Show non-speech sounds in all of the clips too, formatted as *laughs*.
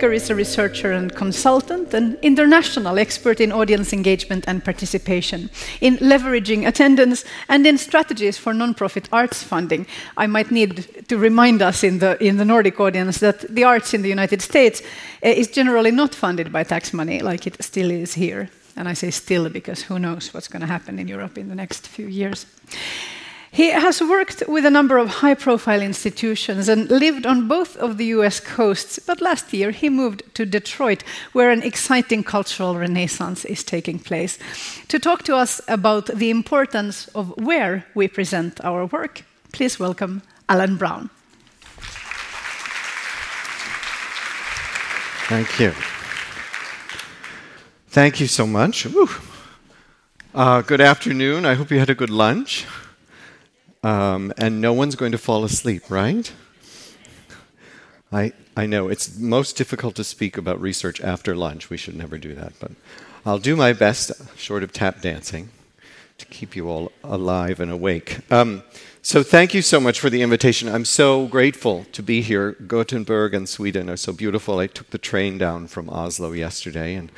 speaker is a researcher and consultant, an international expert in audience engagement and participation, in leveraging attendance, and in strategies for non-profit arts funding. I might need to remind us in the, in the Nordic audience that the arts in the United States eh, is generally not funded by tax money like it still is here. And I say still because who knows what's going to happen in Europe in the next few years. He has worked with a number of high profile institutions and lived on both of the US coasts, but last year he moved to Detroit, where an exciting cultural renaissance is taking place. To talk to us about the importance of where we present our work, please welcome Alan Brown. Thank you. Thank you so much. Uh, good afternoon. I hope you had a good lunch. Um, and no one's going to fall asleep, right? I, I know it's most difficult to speak about research after lunch. We should never do that, but I'll do my best, short of tap dancing, to keep you all alive and awake. Um, so, thank you so much for the invitation. I'm so grateful to be here. Gothenburg and Sweden are so beautiful. I took the train down from Oslo yesterday and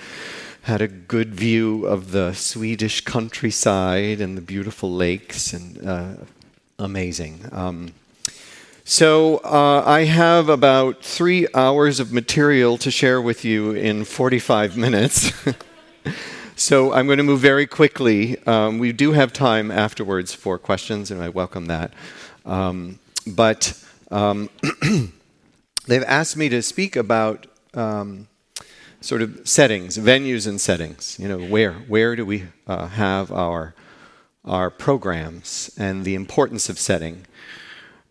had a good view of the Swedish countryside and the beautiful lakes and uh, amazing. Um, so, uh, I have about three hours of material to share with you in 45 minutes. *laughs* so, I'm going to move very quickly. Um, we do have time afterwards for questions, and I welcome that. Um, but um, *clears throat* they've asked me to speak about um, sort of settings, venues, and settings. You know, where where do we uh, have our our programs and the importance of setting.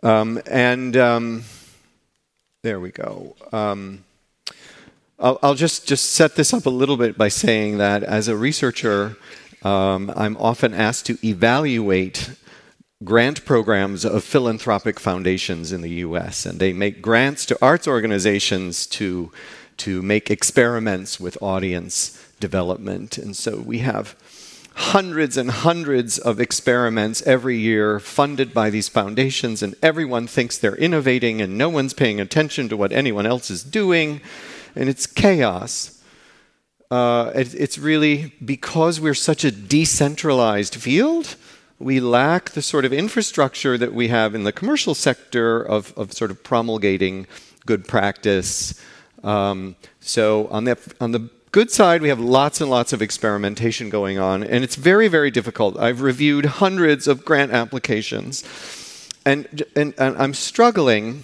Um, and um, there we go. Um, I'll, I'll, just, just set this up a little bit by saying that as a researcher, um, I'm often asked to evaluate grant programs of philanthropic foundations in the US. And they make grants to arts organizations to, to make experiments with audience development. And so we have hundreds and hundreds of experiments every year funded by these foundations, and everyone thinks they're innovating, and no one's paying attention to what anyone else is doing, and it's chaos. Uh, it, it's really because we're such a decentralized field, we lack the sort of infrastructure that we have in the commercial sector of, of sort of promulgating good practice. Um, so on the on the good side, we have lots and lots of experimentation going on, and it's very, very difficult. I've reviewed hundreds of grant applications, and, and, and I'm struggling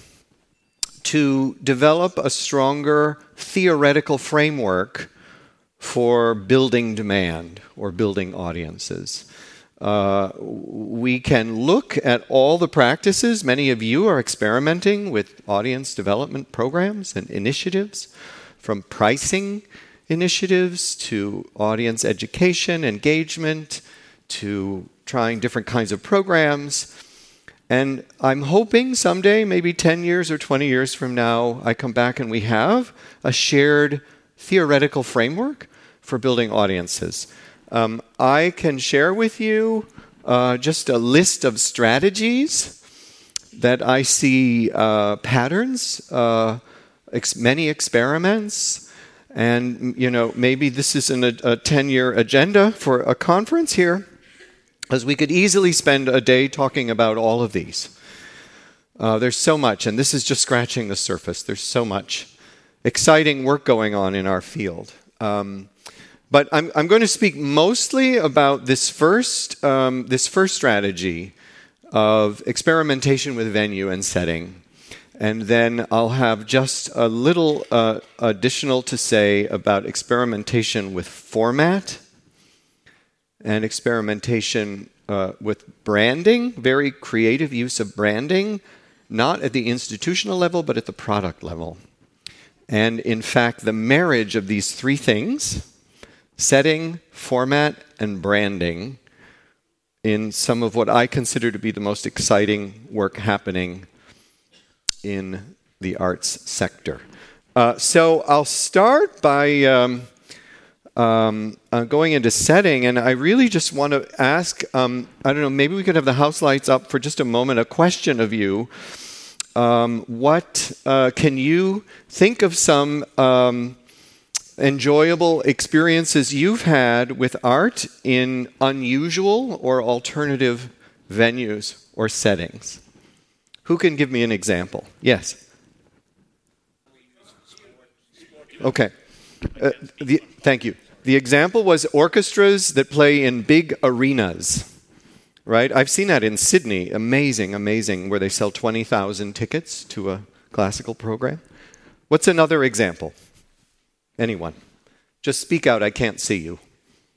to develop a stronger theoretical framework for building demand or building audiences. Uh, we can look at all the practices. Many of you are experimenting with audience development programs and initiatives, from pricing initiatives to audience education, engagement, to trying different kinds of programs. And I'm hoping someday, maybe 10 years or 20 years from now, I come back and we have a shared theoretical framework for building audiences. Um, I can share with you uh, just a list of strategies that I see uh, patterns, uh, ex- many experiments, and, you know, maybe this isn't a 10 year agenda for a conference here, as we could easily spend a day talking about all of these. Uh, there's so much, and this is just scratching the surface. There's so much exciting work going on in our field. Um, but I'm, I'm, going to speak mostly about this first, um, this first strategy of experimentation with venue and setting. And then I'll have just a little uh, additional to say about experimentation with format and experimentation uh, with branding, very creative use of branding, not at the institutional level, but at the product level. And in fact, the marriage of these three things setting, format, and branding in some of what I consider to be the most exciting work happening in the arts sector. Uh, so I'll start by um, um, uh, going into setting, and I really just want to ask um, I don't know, maybe we could have the house lights up for just a moment, a question of you. Um, what uh, can you think of some um, enjoyable experiences you've had with art in unusual or alternative venues or settings? Who can give me an example? Yes. Okay. Uh, the, thank you. The example was orchestras that play in big arenas, right? I've seen that in Sydney. Amazing, amazing, where they sell 20,000 tickets to a classical program. What's another example? Anyone? Just speak out, I can't see you.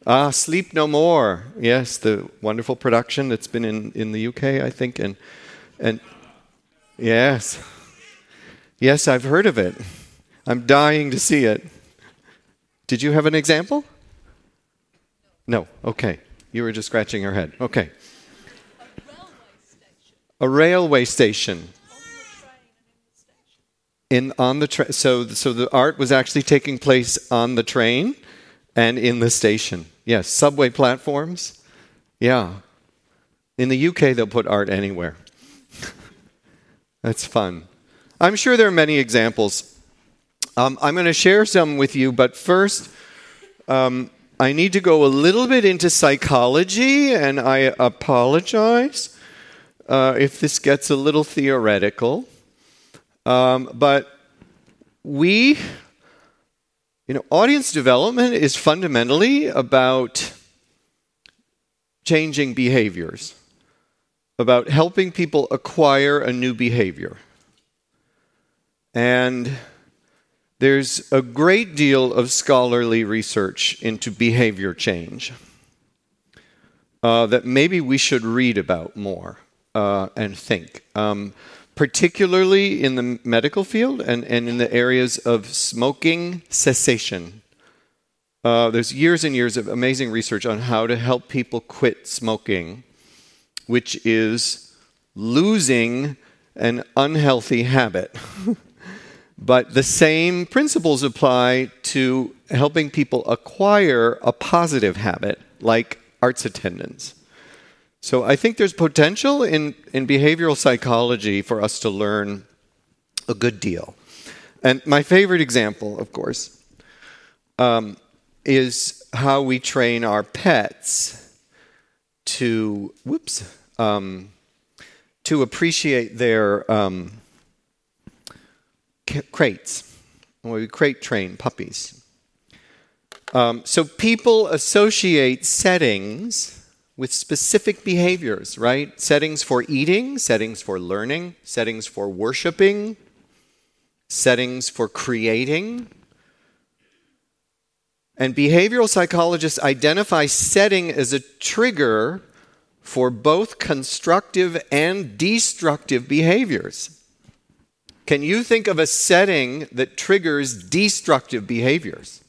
Ah, Sleep No More. Yes, the wonderful production that's been in, in the UK, I think. And, and yes. Yes, I've heard of it. I'm dying to see it. Did you have an example? No. Okay. You were just scratching your head. Okay. A railway station. In on the train. So so the art was actually taking place on the train and in the station. Yes, subway platforms. Yeah. In the UK they'll put art anywhere. That's fun. I'm sure there are many examples. Um, I'm going to share some with you, but first, um, I need to go a little bit into psychology, and I apologize uh, if this gets a little theoretical. Um, but we, you know, audience development is fundamentally about changing behaviors, about helping people acquire a new behavior. And there's a great deal of scholarly research into behavior change uh, that maybe we should read about more uh, and think. Um, particularly in the medical field and, and in the areas of smoking cessation. Uh, there's years and years of amazing research on how to help people quit smoking, which is losing an unhealthy habit. *laughs* but the same principles apply to helping people acquire a positive habit, like arts attendance. So I think there's potential in, in behavioral psychology for us to learn a good deal. And my favorite example, of course, um, is how we train our pets to, whoops, um, to appreciate their um, crates. we crate train puppies. Um, so people associate settings with specific behaviors, right? Settings for eating, settings for learning, settings for worshiping, settings for creating. And behavioral psychologists identify setting as a trigger for both constructive and destructive behaviors. Can you think of a setting that triggers destructive behaviors?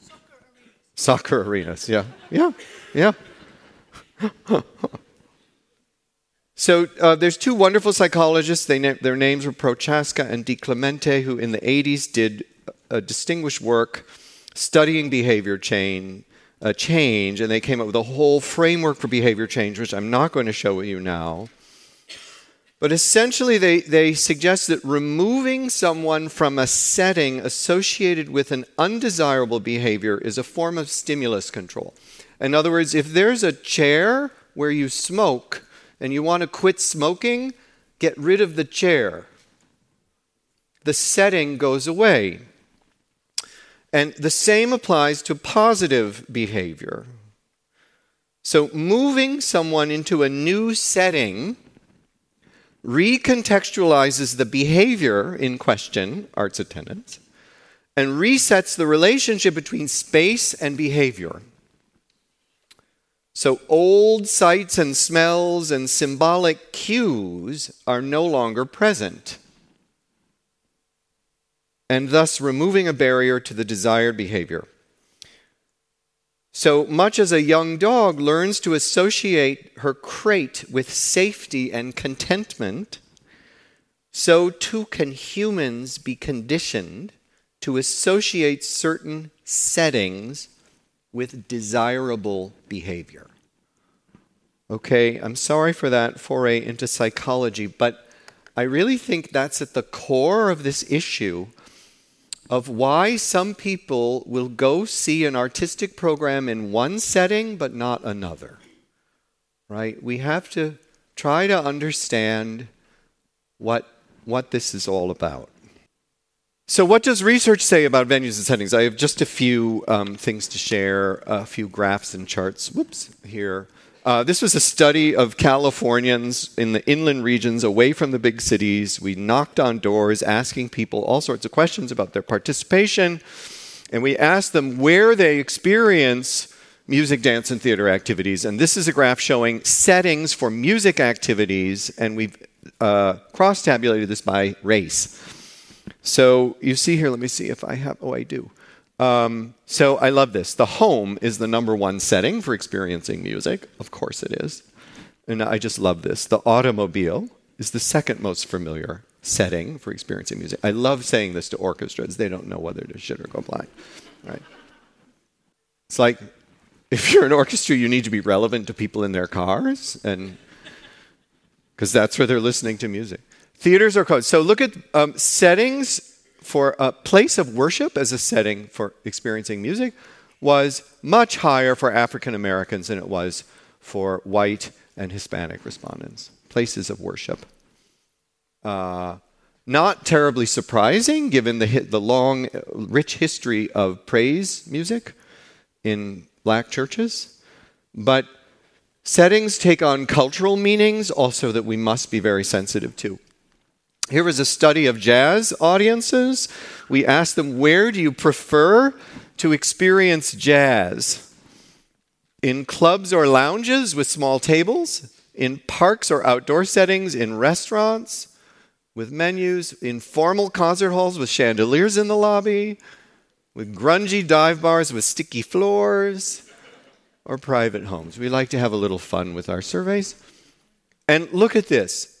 Soccer arenas. Soccer arenas, yeah. Yeah, yeah. *laughs* so uh, there's two wonderful psychologists. They na- their names were Prochaska and Di Clemente, who in the 80s did a distinguished work studying behavior chain, uh, change, and they came up with a whole framework for behavior change, which I'm not going to show you now. But essentially, they, they suggest that removing someone from a setting associated with an undesirable behavior is a form of stimulus control. In other words, if there's a chair where you smoke and you want to quit smoking, get rid of the chair. The setting goes away. And the same applies to positive behavior. So, moving someone into a new setting recontextualizes the behavior in question, arts attendance, and resets the relationship between space and behavior. So old sights and smells and symbolic cues are no longer present, and thus removing a barrier to the desired behavior. So much as a young dog learns to associate her crate with safety and contentment, so too can humans be conditioned to associate certain settings with desirable behavior. Okay, I'm sorry for that foray into psychology, but I really think that's at the core of this issue of why some people will go see an artistic program in one setting but not another. Right? We have to try to understand what, what this is all about. So, what does research say about venues and settings? I have just a few um, things to share, a few graphs and charts. Whoops, here. Uh, this was a study of Californians in the inland regions away from the big cities. We knocked on doors asking people all sorts of questions about their participation, and we asked them where they experience music, dance, and theater activities. And this is a graph showing settings for music activities, and we've uh, cross tabulated this by race. So you see here, let me see if I have, oh, I do. Um, so I love this. The home is the number one setting for experiencing music. Of course it is. And I just love this. The automobile is the second most familiar setting for experiencing music. I love saying this to orchestras. They don't know whether to shit or go blind. Right? It's like if you're an orchestra, you need to be relevant to people in their cars and because that's where they're listening to music. Theaters are closed. So look at um, settings for a place of worship as a setting for experiencing music was much higher for African Americans than it was for white and Hispanic respondents. Places of worship. Uh, not terribly surprising given the, the long, rich history of praise music in black churches, but settings take on cultural meanings also that we must be very sensitive to. Here was a study of jazz audiences. We asked them, where do you prefer to experience jazz? In clubs or lounges with small tables? In parks or outdoor settings? In restaurants with menus? In formal concert halls with chandeliers in the lobby? With grungy dive bars with sticky floors? Or private homes? We like to have a little fun with our surveys. And look at this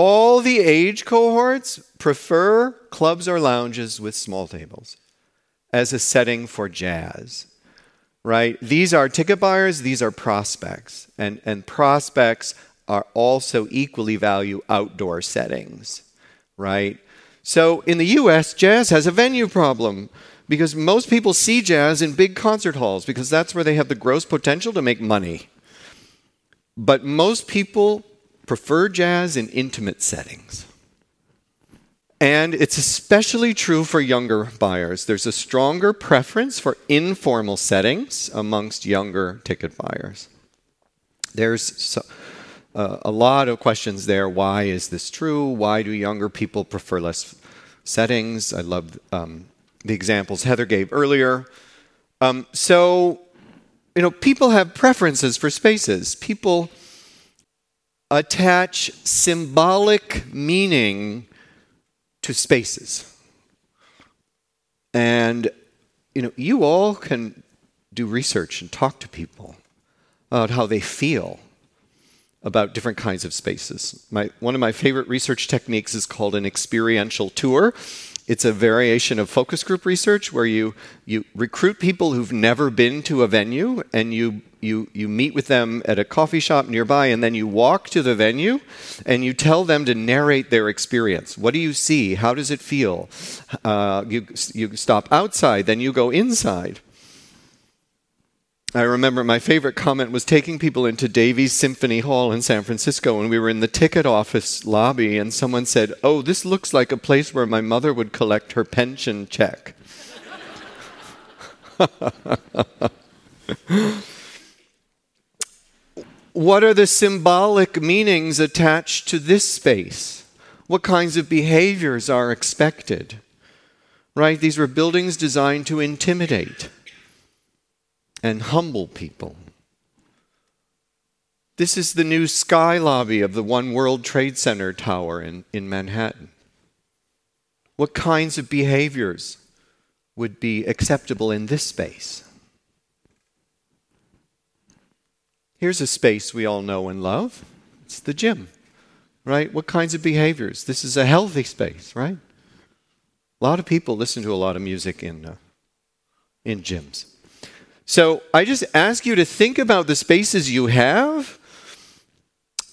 all the age cohorts prefer clubs or lounges with small tables as a setting for jazz. Right? These are ticket buyers, these are prospects. And, and prospects are also equally value outdoor settings. Right? So in the US, jazz has a venue problem because most people see jazz in big concert halls because that's where they have the gross potential to make money. But most people prefer jazz in intimate settings. And it's especially true for younger buyers. There's a stronger preference for informal settings amongst younger ticket buyers. There's so, uh, a lot of questions there. Why is this true? Why do younger people prefer less settings? I love um, the examples Heather gave earlier. Um, so, you know, people have preferences for spaces. People attach symbolic meaning to spaces. And you know, you all can do research and talk to people about how they feel about different kinds of spaces. My, one of my favorite research techniques is called an experiential tour. It's a variation of focus group research where you, you recruit people who've never been to a venue and you, you, you meet with them at a coffee shop nearby and then you walk to the venue and you tell them to narrate their experience. What do you see? How does it feel? Uh, you, you stop outside, then you go inside. I remember my favorite comment was taking people into Davies Symphony Hall in San Francisco, and we were in the ticket office lobby, and someone said, Oh, this looks like a place where my mother would collect her pension check. *laughs* what are the symbolic meanings attached to this space? What kinds of behaviors are expected? Right? These were buildings designed to intimidate and humble people. This is the new sky lobby of the One World Trade Center tower in, in Manhattan. What kinds of behaviors would be acceptable in this space? Here's a space we all know and love it's the gym, right? What kinds of behaviors? This is a healthy space, right? A lot of people listen to a lot of music in, uh, in gyms. So I just ask you to think about the spaces you have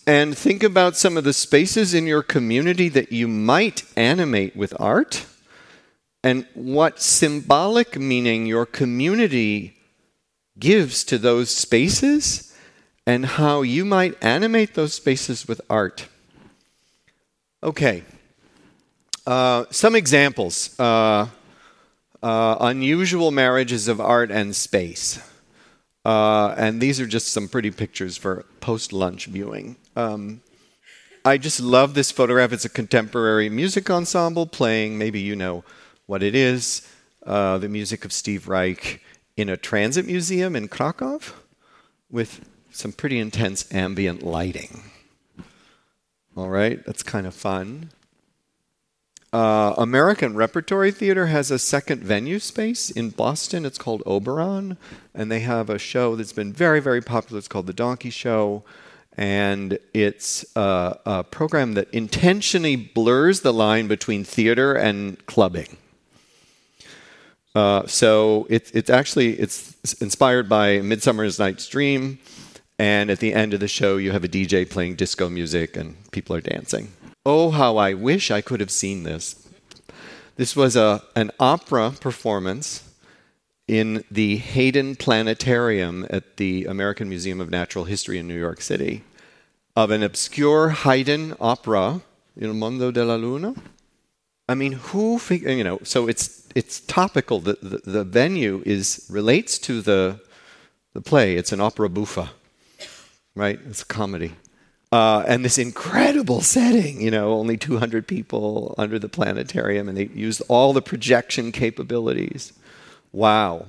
and think about some of the spaces in your community that you might animate with art and what symbolic meaning your community gives to those spaces and how you might animate those spaces with art. Okay, uh, some examples uh, uh, unusual marriages of art and space. Uh, and these are just some pretty pictures for post lunch viewing. Um, I just love this photograph. It's a contemporary music ensemble playing, maybe you know what it is, uh, the music of Steve Reich in a transit museum in Krakow with some pretty intense ambient lighting. All right, that's kind of fun. Uh, American Repertory Theater has a second venue space in Boston. It's called Oberon, and they have a show that's been very, very popular. It's called The Donkey Show, and it's uh, a program that intentionally blurs the line between theater and clubbing. Uh, so it's it's actually it's inspired by Midsummer's Night's Dream, and at the end of the show, you have a DJ playing disco music and people are dancing. Oh, how I wish I could have seen this. This was a, an opera performance in the Hayden Planetarium at the American Museum of Natural History in New York City of an obscure Haydn opera, Il Mondo della Luna. I mean, who fig- you know? So it's it's topical. The, the, the venue is relates to the the play. It's an opera buffa, right? It's a comedy. Uh, and this incredible setting, you know, only 200 people under the planetarium, and they used all the projection capabilities. Wow.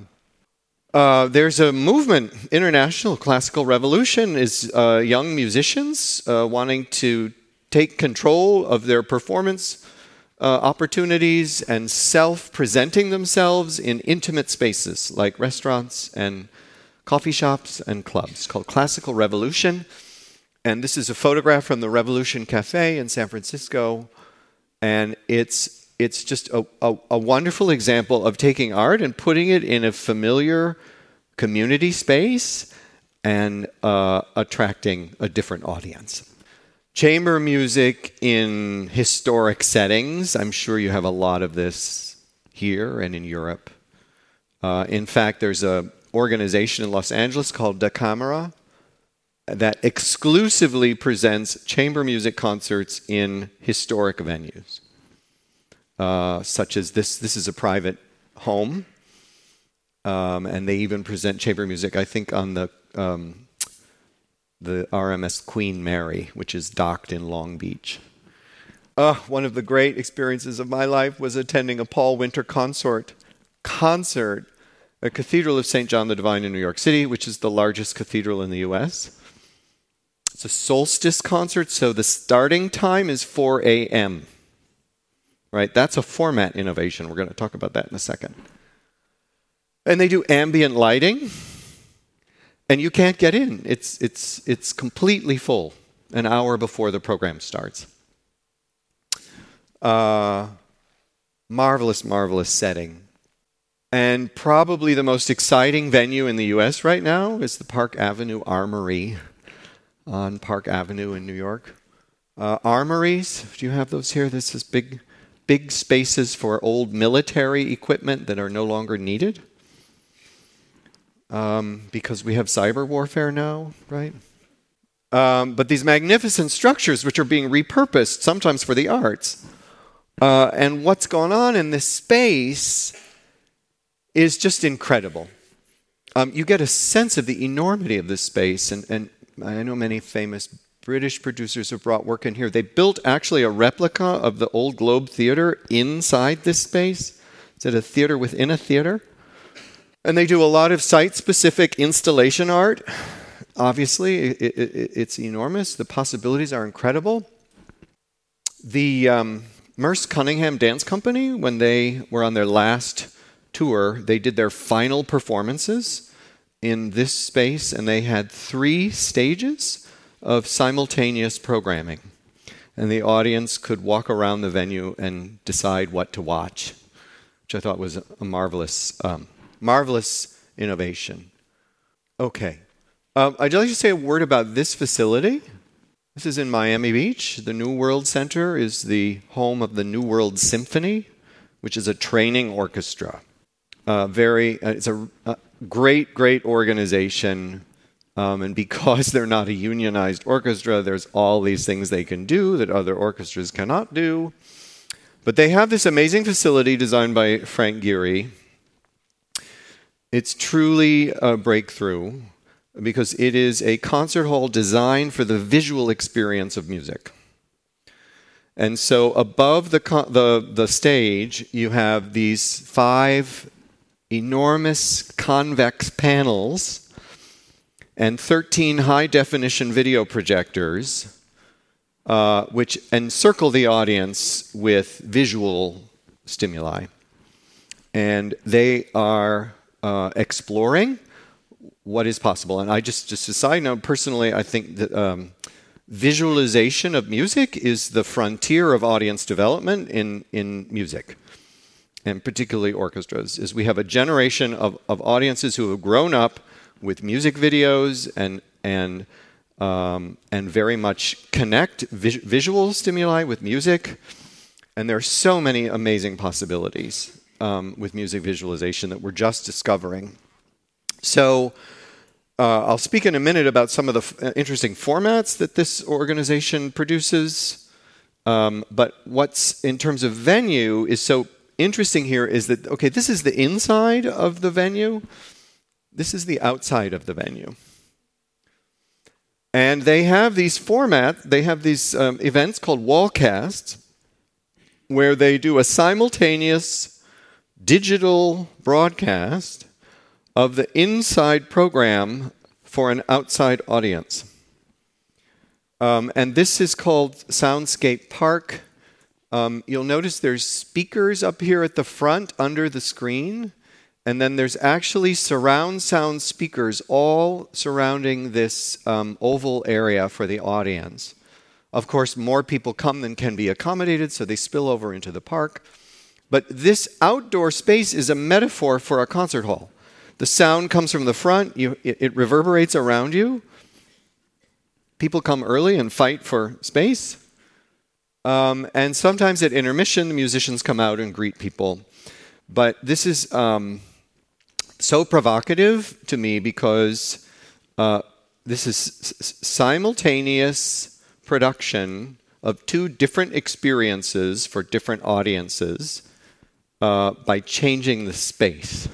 Uh, there's a movement, international classical revolution, is uh, young musicians uh, wanting to take control of their performance uh, opportunities and self presenting themselves in intimate spaces like restaurants and coffee shops and clubs called Classical Revolution. And this is a photograph from the Revolution Cafe in San Francisco. And it's, it's just a, a, a wonderful example of taking art and putting it in a familiar community space and uh, attracting a different audience. Chamber music in historic settings. I'm sure you have a lot of this here and in Europe. Uh, in fact, there's an organization in Los Angeles called Da Camera that exclusively presents chamber music concerts in historic venues, uh, such as this. This is a private home, um, and they even present chamber music. I think on the um, the RMS Queen Mary, which is docked in Long Beach. Uh, one of the great experiences of my life was attending a Paul Winter consort concert at Cathedral of St. John the Divine in New York City, which is the largest cathedral in the U.S. It's a solstice concert, so the starting time is 4 a.m. Right? That's a format innovation. We're going to talk about that in a second. And they do ambient lighting, and you can't get in. It's, it's, it's completely full an hour before the program starts. Uh, marvelous, marvelous setting. And probably the most exciting venue in the US right now is the Park Avenue Armory on Park Avenue in New York. Uh, armories, do you have those here? This is big, big spaces for old military equipment that are no longer needed um, because we have cyber warfare now, right? Um, but these magnificent structures, which are being repurposed sometimes for the arts, uh, and what's going on in this space is just incredible. Um, you get a sense of the enormity of this space, and, and I know many famous British producers have brought work in here. They built actually a replica of the old Globe Theatre inside this space. Is it a theater within a theater? And they do a lot of site specific installation art. Obviously, it, it, it's enormous. The possibilities are incredible. The um, Merce Cunningham Dance Company, when they were on their last tour, they did their final performances in this space, and they had three stages of simultaneous programming. And the audience could walk around the venue and decide what to watch, which I thought was a marvelous, um, marvelous innovation. Okay. Um, I'd like to say a word about this facility. This is in Miami Beach. The New World Center is the home of the New World Symphony, which is a training orchestra. Uh, very, uh, it's a, great, great organization. Um, and because *laughs* they're not a unionized orchestra, there's all these things they can do that other orchestras cannot do. But they have this amazing facility designed by Frank Gehry. It's truly a breakthrough because it is a concert hall designed for the visual experience of music. And so above the, the, the stage, you have these five enormous convex panels and 13 high definition video projectors uh, which encircle the audience with visual stimuli. And they are uh, exploring what is possible. And I just, just a side note, personally, I think that um, visualization of music is the frontier of audience development in, in music, and particularly orchestras. Is we have a generation of, of audiences who have grown up with music videos and and um, and very much connect vis- visual stimuli with music. And there are so many amazing possibilities um, with music visualization that we're just discovering. So, uh, I'll speak in a minute about some of the f- uh, interesting formats that this organization produces. Um, but what's in terms of venue is so interesting here is that, okay, this is the inside of the venue, this is the outside of the venue. And they have these format, they have these um, events called wallcasts, where they do a simultaneous digital broadcast of the inside program for an outside audience. Um, and this is called Soundscape Park. Um, you'll notice there's speakers up here at the front under the screen. And then there's actually surround sound speakers all surrounding this um, oval area for the audience. Of course, more people come than can be accommodated, so they spill over into the park. But this outdoor space is a metaphor for a concert hall. The sound comes from the front, you, it, it reverberates around you. People come early and fight for space. Um, and sometimes at intermission, the musicians come out and greet people. But this is. Um, so provocative to me because uh, this is s- simultaneous production of two different experiences for different audiences uh, by changing the space.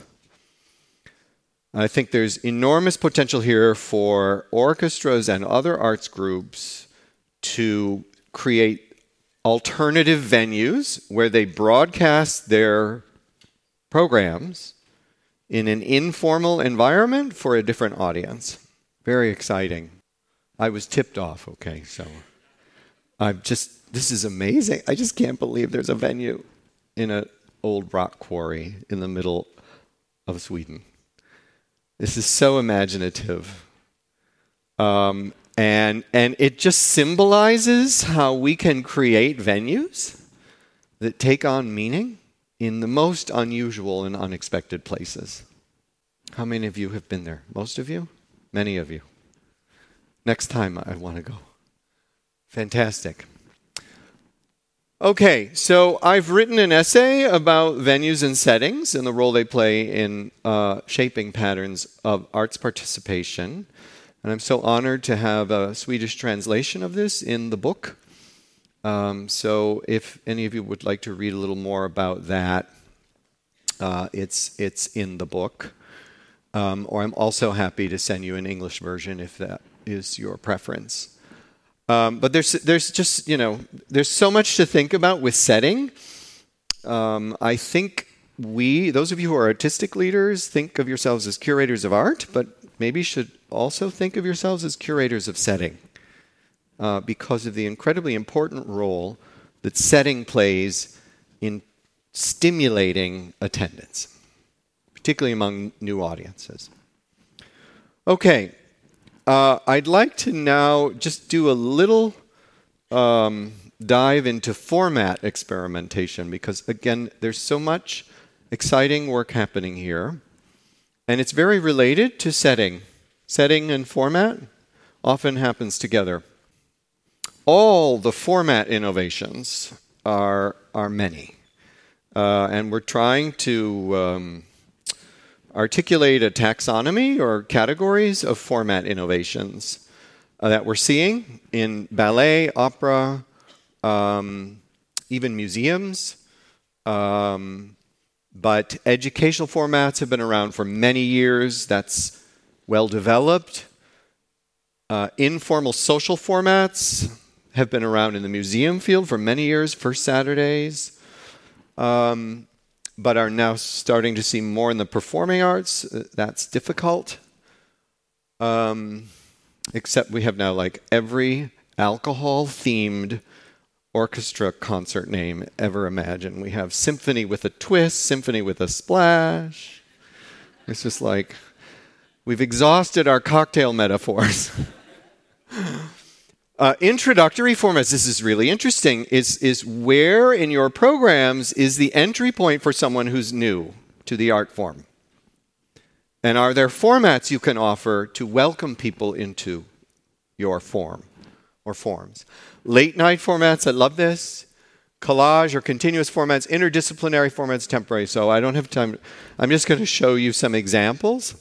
I think there's enormous potential here for orchestras and other arts groups to create alternative venues where they broadcast their programs in an informal environment for a different audience. Very exciting. I was tipped off, okay, so I'm just, this is amazing. I just can't believe there's a venue in an old rock quarry in the middle of Sweden. This is so imaginative. Um, and, and it just symbolizes how we can create venues that take on meaning in the most unusual and unexpected places. How many of you have been there? Most of you? Many of you. Next time I want to go. Fantastic. Okay, so I've written an essay about venues and settings and the role they play in uh, shaping patterns of arts participation. And I'm so honored to have a Swedish translation of this in the book. Um, so if any of you would like to read a little more about that, uh, it's, it's in the book. Um, or I'm also happy to send you an English version if that is your preference. Um, but there's, there's just, you know, there's so much to think about with setting. Um, I think we, those of you who are artistic leaders, think of yourselves as curators of art, but maybe should also think of yourselves as curators of setting uh, because of the incredibly important role that setting plays in stimulating attendance, particularly among new audiences. Okay, uh, I'd like to now just do a little um, dive into format experimentation because, again, there's so much exciting work happening here. And it's very related to setting. Setting and format often happens together. all the format innovations are, are many. Uh, and we're trying to um, articulate a taxonomy or categories of format innovations uh, that we're seeing in ballet, opera, um, even museums. Um, but educational formats have been around for many years. That's well developed. Uh, informal social formats have been around in the museum field for many years, first Saturdays, um, but are now starting to see more in the performing arts. Uh, that's difficult. Um, except we have now like every alcohol themed orchestra concert name ever imagined. We have symphony with a twist, symphony with a splash. It's just like we've exhausted our cocktail metaphors. *laughs* uh, introductory formats, this is really interesting, is, is where in your programs is the entry point for someone who's new to the art form? And are there formats you can offer to welcome people into your form or forms? Late night formats, I love this. Collage or continuous formats, interdisciplinary formats, temporary. So I don't have time. I'm just going to show you some examples.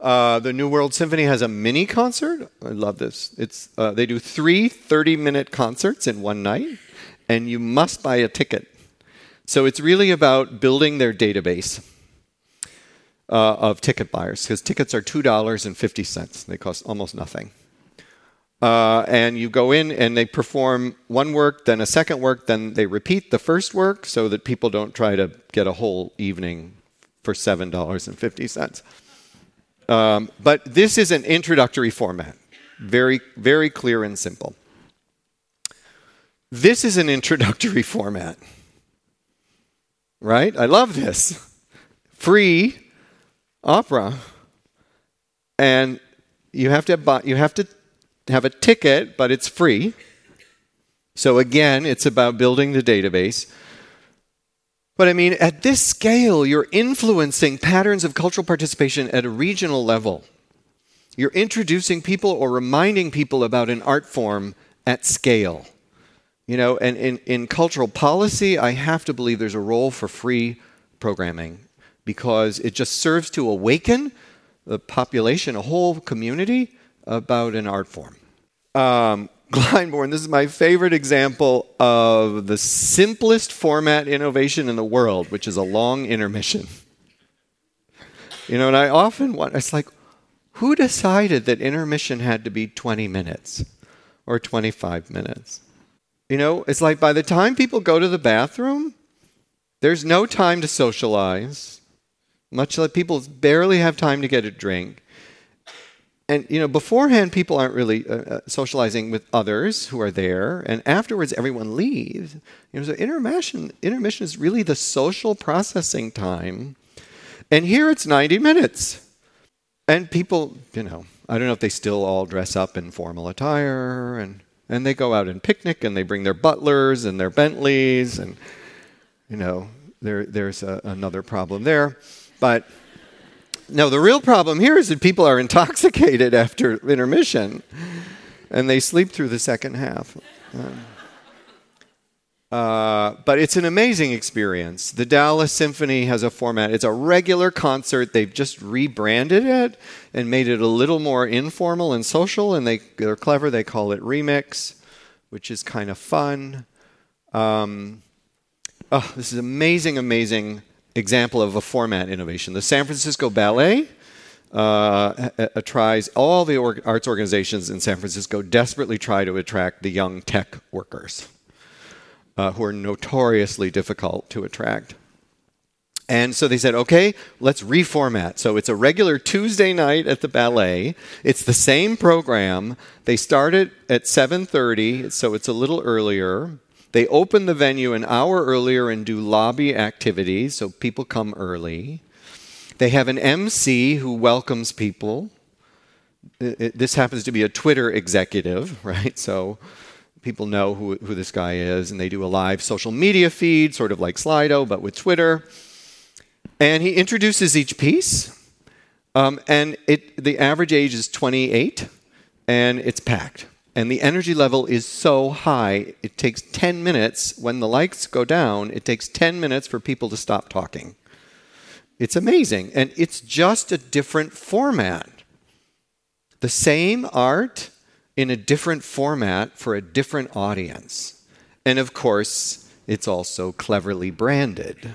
Uh, the New World Symphony has a mini concert. I love this. It's, uh, they do three 30 minute concerts in one night, and you must buy a ticket. So it's really about building their database uh, of ticket buyers because tickets are $2.50. They cost almost nothing. Uh, and you go in and they perform one work, then a second work, then they repeat the first work so that people don't try to get a whole evening for $7.50. Um, but this is an introductory format, very, very clear and simple. This is an introductory *laughs* format, right? I love this. Free opera, and you have to buy, you have to have a ticket, but it's free. So again, it's about building the database. But I mean, at this scale, you're influencing patterns of cultural participation at a regional level. You're introducing people or reminding people about an art form at scale. You know, and in, in cultural policy, I have to believe there's a role for free programming because it just serves to awaken the population, a whole community, about an art form. Um, Glyndebourne, this is my favorite example of the simplest format innovation in the world, which is a long intermission. You know, and I often want, it's like, who decided that intermission had to be 20 minutes or 25 minutes? You know, it's like by the time people go to the bathroom, there's no time to socialize, much like people barely have time to get a drink and you know beforehand people aren't really uh, uh, socializing with others who are there. And afterwards everyone leaves. You know so intermission intermission is really the social processing time. And here it's 90 minutes. And people you know i don't know if they still all dress up in formal attire and and they go out and picnic and they bring their butlers and their bentleys and you know there there's a, another problem there. But no, the real problem here is that people are intoxicated after intermission and they sleep through the second half. Uh, but it's an amazing experience. The Dallas Symphony has a format. It's a regular concert. They've just rebranded it and made it a little more informal and social, and they, they're clever. They call it Remix, which is kind of fun. Um, oh, this is amazing, amazing example of a format innovation. The San Francisco Ballet uh, tries, all the arts organizations in San Francisco desperately try to attract the young tech workers uh, who are notoriously difficult to attract. And so they said, okay, let's reformat. So it's a regular Tuesday night at the ballet. It's the same program. They start it at 7:30, so it's a little earlier. They open the venue an hour earlier and do lobby activities, so people come early. They have an MC who welcomes people. This happens to be a Twitter executive, *laughs* right? So people know who, who this guy is, and they do a live social media feed, sort of like Slido, but with Twitter. And he introduces each piece, um, and it, the average age is 28, and it's packed. And the energy level is so high, it takes 10 minutes. When the lights go down, it takes 10 minutes for people to stop talking. It's amazing. And it's just a different format. The same art in a different format for a different audience. And of course, it's also cleverly branded.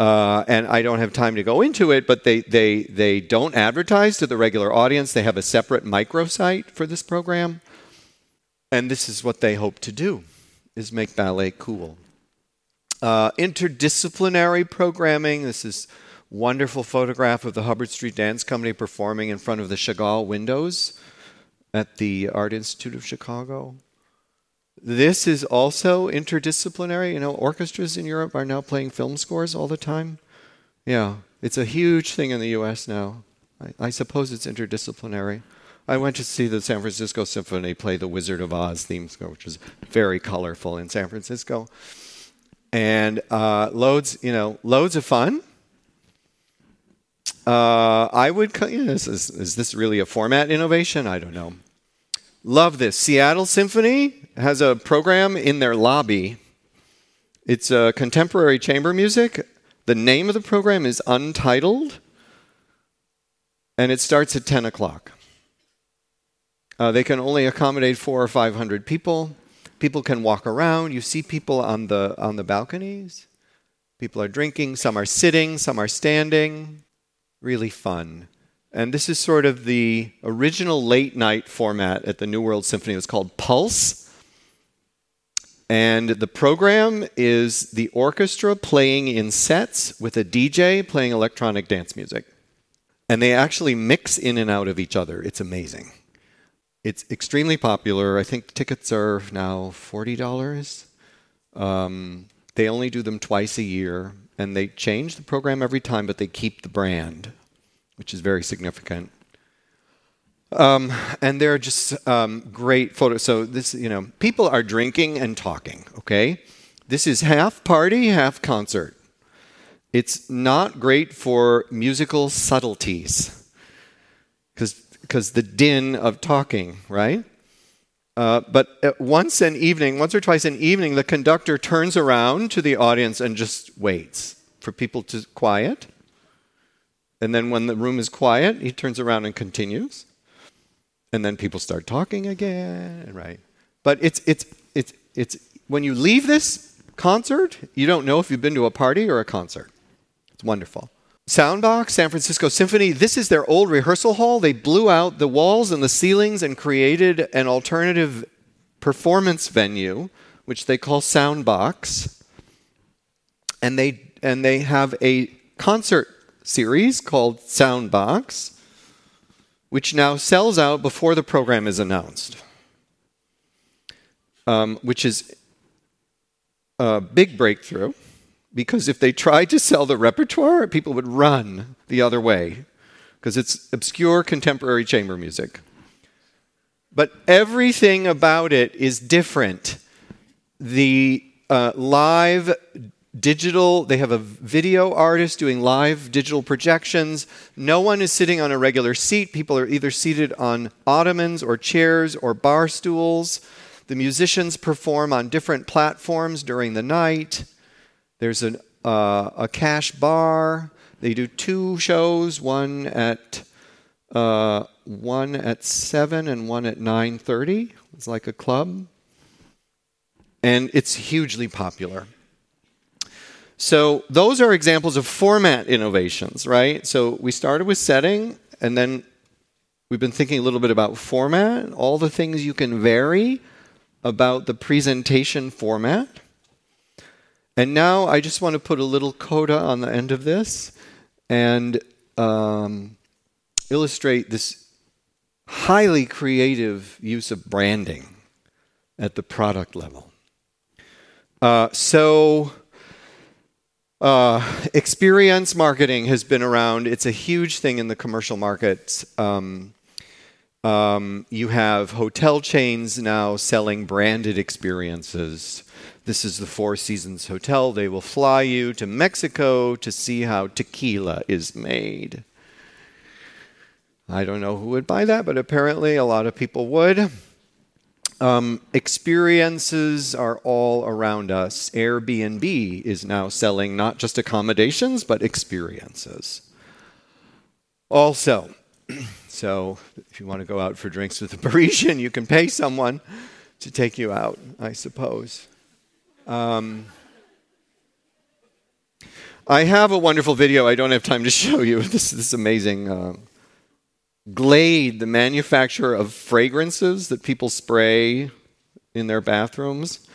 Uh, and I don't have time to go into it, but they, they, they don't advertise to the regular audience. They have a separate microsite for this program. And this is what they hope to do, is make ballet cool. Uh, interdisciplinary programming. This is wonderful photograph of the Hubbard Street Dance Company performing in front of the Chagall windows at the Art Institute of Chicago. This is also interdisciplinary. You know, orchestras in Europe are now playing film scores all the time. Yeah, it's a huge thing in the US now. I, I suppose it's interdisciplinary. I went to see the San Francisco Symphony play the Wizard of Oz theme score, which was very colorful in San Francisco. And uh, loads, you know, loads of fun. Uh, I would, you know, is, is this really a format innovation? I don't know. Love this. Seattle Symphony has a program in their lobby. It's a contemporary chamber music. The name of the program is Untitled, and it starts at 10 o'clock. Uh, they can only accommodate four or 500 people. People can walk around. You see people on the, on the balconies. People are drinking, some are sitting, some are standing. Really fun. And this is sort of the original late night format at the New World Symphony. It was called Pulse. And the program is the orchestra playing in sets with a DJ playing electronic dance music. And they actually mix in and out of each other. It's amazing. It's extremely popular. I think tickets are now $40. Um, they only do them twice a year, and they change the program every time, but they keep the brand which is very significant. Um, and they're just um, great photos. So this, you know, people are drinking and talking. Okay, this is half party, half concert. It's not great for musical subtleties, because because the din of talking, right? Uh, but once an evening, once or twice an evening, the conductor turns around to the audience and just waits for people to quiet and then when the room is quiet, he turns around and continues. And then people start talking again, right? But it's it's it's it's when you leave this concert, you don't know if you've been to a party or a concert. It's wonderful. Soundbox, San Francisco Symphony, this is their old rehearsal hall. They blew out the walls and the ceilings and created an alternative performance venue, which they call Soundbox. And they and they have a concert series called Soundbox, which now sells out before the program is announced, um, which is a big breakthrough because if they tried to sell the repertoire, people would run the other way because it's obscure contemporary chamber music. But everything about it is different. The uh, live digital, they have a video artist doing live digital projections. No one is sitting on a regular seat. People are either seated on ottomans or chairs or bar stools. The musicians perform on different platforms during the night. There's an, uh, a cash bar. They do two shows, one at uh, one at seven and one at nine thirty. It's like a club, and it's hugely popular. So those are examples of format innovations, right? So we started with setting, and then we've been thinking a little bit about format, all the things you can vary about the presentation format. And now I just want to put a little coda on the end of this and um, illustrate this highly creative use of branding at the product level. Uh, so uh, experience marketing has been around. It's a huge thing in the commercial markets. Um, um, you have hotel chains now selling branded experiences. This is the Four Seasons Hotel. They will fly you to Mexico to see how tequila is made. I don't know who would buy that, but apparently a lot of people would. Um, experiences are all around us. Airbnb is now selling not just accommodations, but experiences. Also, *clears throat* so if you want to go out for drinks with a *laughs* Parisian, you can pay someone to take you out, I suppose. Um, I have a wonderful video. I don't have time to *laughs* show you this this amazing uh, Glade, the manufacturer of fragrances that people spray in their bathrooms,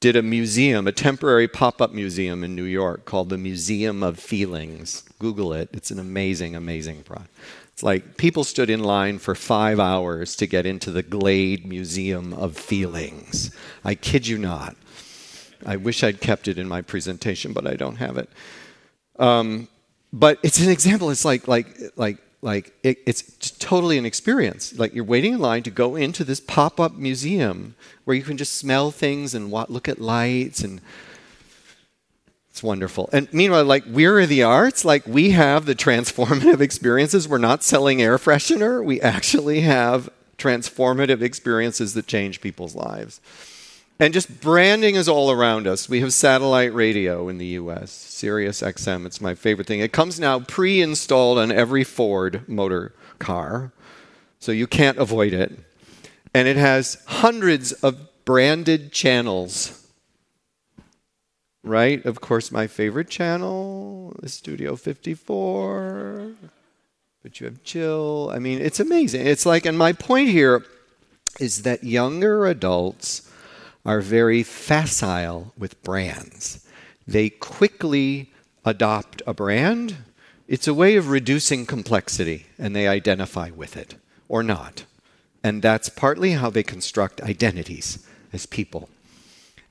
did a museum, a temporary pop-up museum in New York called the Museum of Feelings. Google it. It's an amazing, amazing product. It's like people stood in line for five hours to get into the Glade Museum of Feelings. I kid you not. I wish I'd kept it in my presentation, but I don't have it. Um, but it's an example. It's like like like like it, it's totally an experience. Like you're waiting in line to go into this pop-up museum where you can just smell things and look at lights and it's wonderful. And meanwhile, like we're the arts, like we have the transformative *laughs* experiences. We're not selling air freshener. We actually have transformative experiences that change people's lives. And just branding is all around us. We have satellite radio in the US, Sirius XM. It's my favorite thing. It comes now pre installed on every Ford motor car, so you can't avoid it. And it has hundreds of branded channels. Right? Of course, my favorite channel is Studio 54. But you have Chill. I mean, it's amazing. It's like, and my point here is that younger adults are very facile with brands. They quickly adopt a brand. It's a way of reducing complexity, and they identify with it or not. And that's partly how they construct identities as people.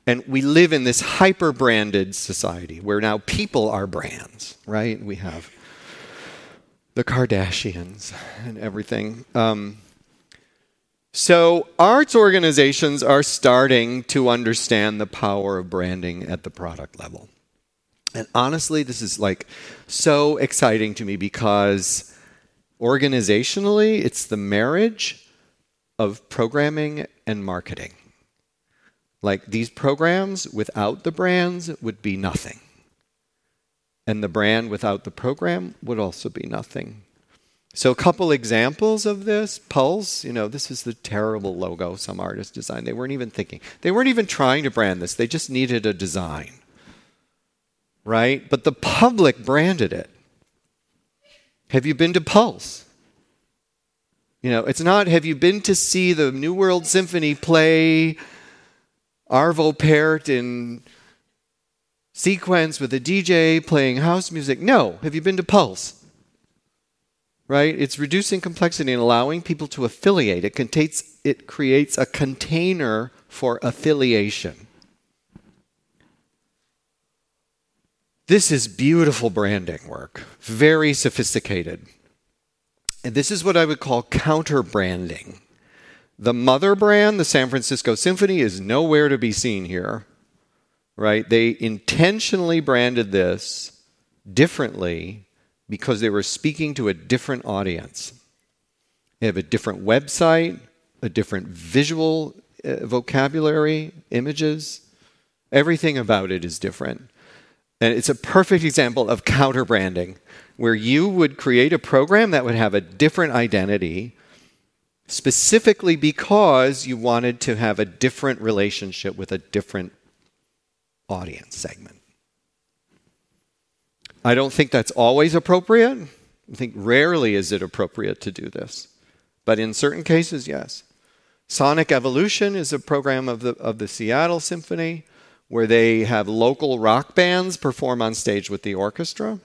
And we live in this hyper branded society where now people are brands, right? We have the Kardashians and everything. Um, so, arts organizations are starting to understand the power of branding at the product level. And honestly, this is like so exciting to me because organizationally, it's the marriage of programming and marketing. Like these programs without the brands would be nothing. And the brand without the program would also be nothing. So, a couple examples of this Pulse, you know, this is the terrible logo some artists designed. They weren't even thinking, they weren't even trying to brand this, they just needed a design. Right? But the public branded it. Have you been to Pulse? You know, it's not, have you been to see the New World Symphony play Arvo Pärt in sequence with a DJ playing house music? No. Have you been to Pulse? Right? It's reducing complexity and allowing people to affiliate. It, contains, it creates a container for affiliation. This is beautiful branding work, very sophisticated. And this is what I would call counter branding. The mother brand, the San Francisco Symphony, is nowhere to be seen here, right? They intentionally branded this differently because they were speaking to a different audience. They have a different website, a different visual uh, vocabulary, images. Everything about it is different. And it's a perfect example of counter branding, where you would create a program that would have a different identity specifically because you wanted to have a different relationship with a different audience segment. I don't think that's always appropriate. I think rarely is it appropriate to do this. But in certain cases, yes. Sonic Evolution is a program of the, of the Seattle Symphony where they have local rock bands perform on stage with the orchestra.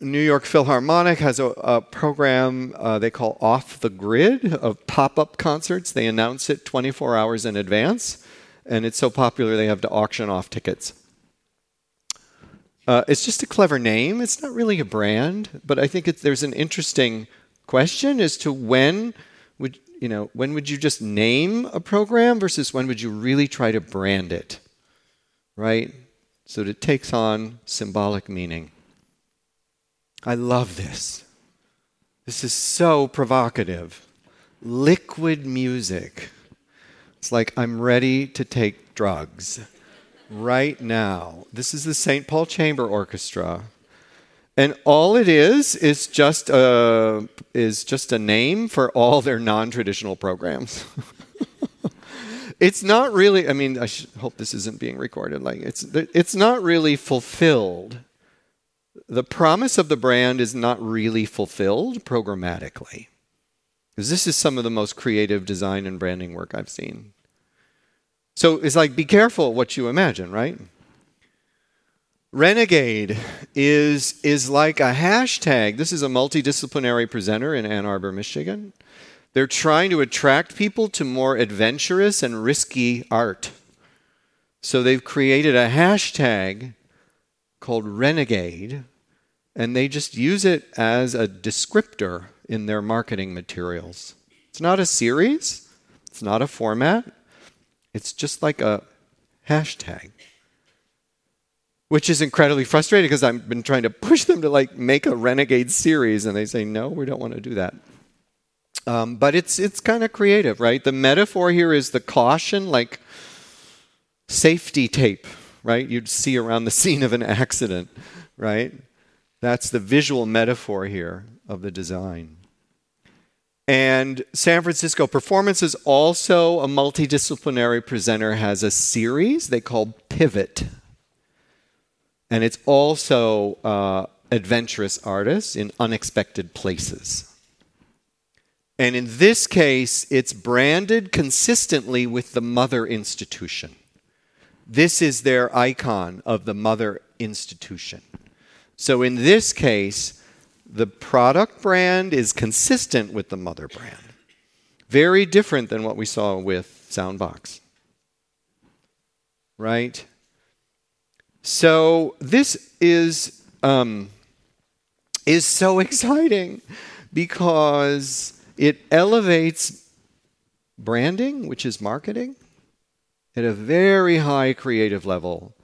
New York Philharmonic has a, a program uh, they call Off the Grid of pop up concerts. They announce it 24 hours in advance, and it's so popular they have to auction off tickets. Uh, it's just a clever name. It's not really a brand, but I think there's an interesting question as to when would you know when would you just name a program versus when would you really try to brand it, right? So that it takes on symbolic meaning. I love this. This is so provocative. Liquid music. It's like, I'm ready to take drugs right now. This is the St. Paul Chamber Orchestra. And all it is is just a, is just a name for all their non traditional programs. *laughs* it's not really, I mean, I hope this isn't being recorded. Like, it's, it's not really fulfilled. The promise of the brand is not really fulfilled programmatically. Because this is some of the most creative design and branding work I've seen. So it's like, be careful what you imagine, right? Renegade is, is like a hashtag. This is a multidisciplinary presenter in Ann Arbor, Michigan. They're trying to attract people to more adventurous and risky art. So they've created a hashtag called Renegade, and they just use it as a descriptor in their marketing materials. It's not a series, it's not a format, it's just like a hashtag. Which is incredibly frustrating because I've been trying to push them to like make a renegade series, and they say, no, we don't want to do that. Um, but it's it's kind of creative, right? The metaphor here is the caution, like safety tape, right? You'd see around the *laughs* scene of an accident, right? That's the visual metaphor here of the design. And San Francisco Performance is also a multidisciplinary presenter, has a series they call Pivot. And it's also uh, adventurous artists in unexpected places. And in this case, it's branded consistently with the mother institution. This is their icon of the mother institution. So in this case, the product brand is consistent with the mother brand. Very different than what we saw with Soundbox. Right? So this is um, is so *laughs* exciting because it elevates branding, which is marketing, at a very high creative level.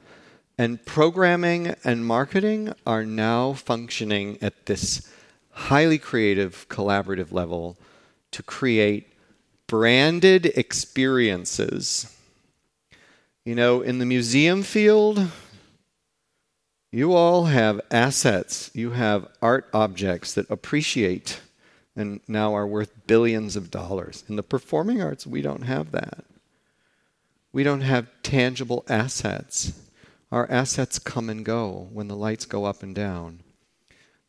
And programming and marketing are now functioning at this highly creative, collaborative level to create branded experiences. You know, in the museum field, you all have assets, you have art objects that appreciate and now are worth billions of dollars. In the performing arts, we don't have that. We don't have tangible assets. Our assets come and go when the lights go up and down.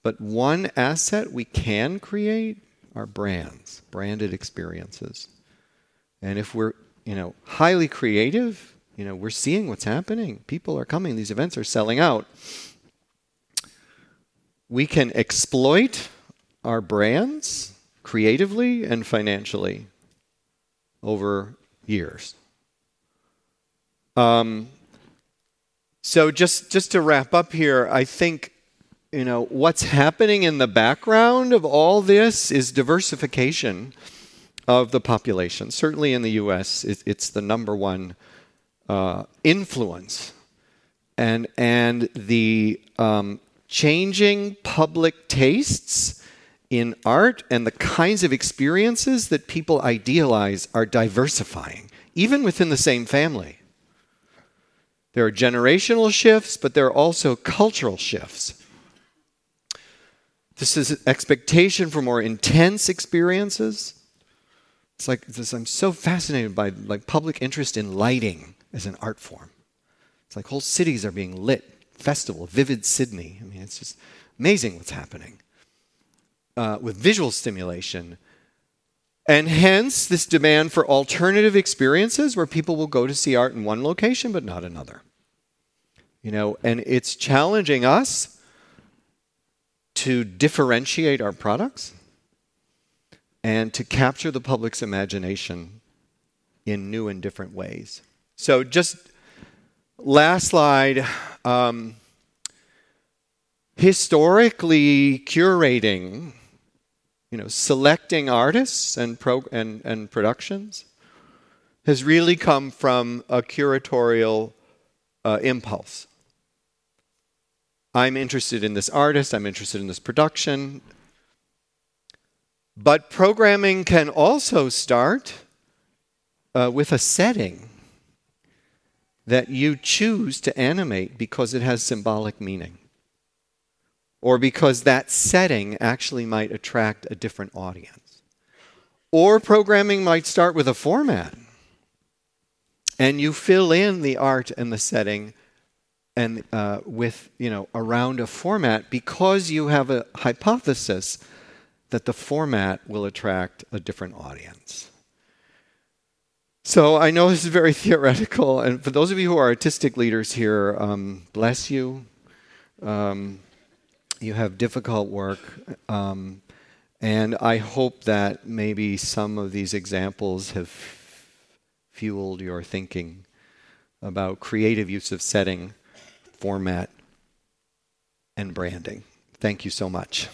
But one asset we can create are brands, branded experiences. And if we're, you know, highly creative, you know, we're seeing what's happening. People are coming, these events are selling out. We can exploit our brands creatively and financially over years. Um, so just just to wrap up here, I think you know what's happening in the background of all this is diversification of the population. Certainly in the U.S., it's the number one uh, influence, and and the um, changing public tastes in art and the kinds of experiences that people idealize are diversifying, even within the same family. There are generational shifts, but there are also cultural shifts. This is expectation for more intense experiences. It's like this, I'm so fascinated by like public interest in lighting as an art form. It's like whole cities are being lit. Festival, Vivid Sydney. I mean, it's just amazing what's happening uh, with visual stimulation. And hence, this demand for alternative experiences where people will go to see art in one location but not another. You know, and it's challenging us to differentiate our products and to capture the public's imagination in new and different ways. So, just last slide. Um, historically, curating you know, selecting artists and, pro- and, and productions has really come from a curatorial uh, impulse. I'm interested in this artist, I'm interested in this production. But programming can also start uh, with a setting that you choose to animate because it has symbolic meaning or because that setting actually might attract a different audience. Or programming might start with a format and you fill in the art and the setting and uh, with you know around a format because you have a hypothesis that the format will attract a different audience. So I know this is very *laughs* theoretical, and for those of you who are artistic leaders here, um, bless you. Um, you have difficult work, um, and I hope that maybe some of these examples have fueled your thinking about creative use of setting, format, and branding. Thank you so much.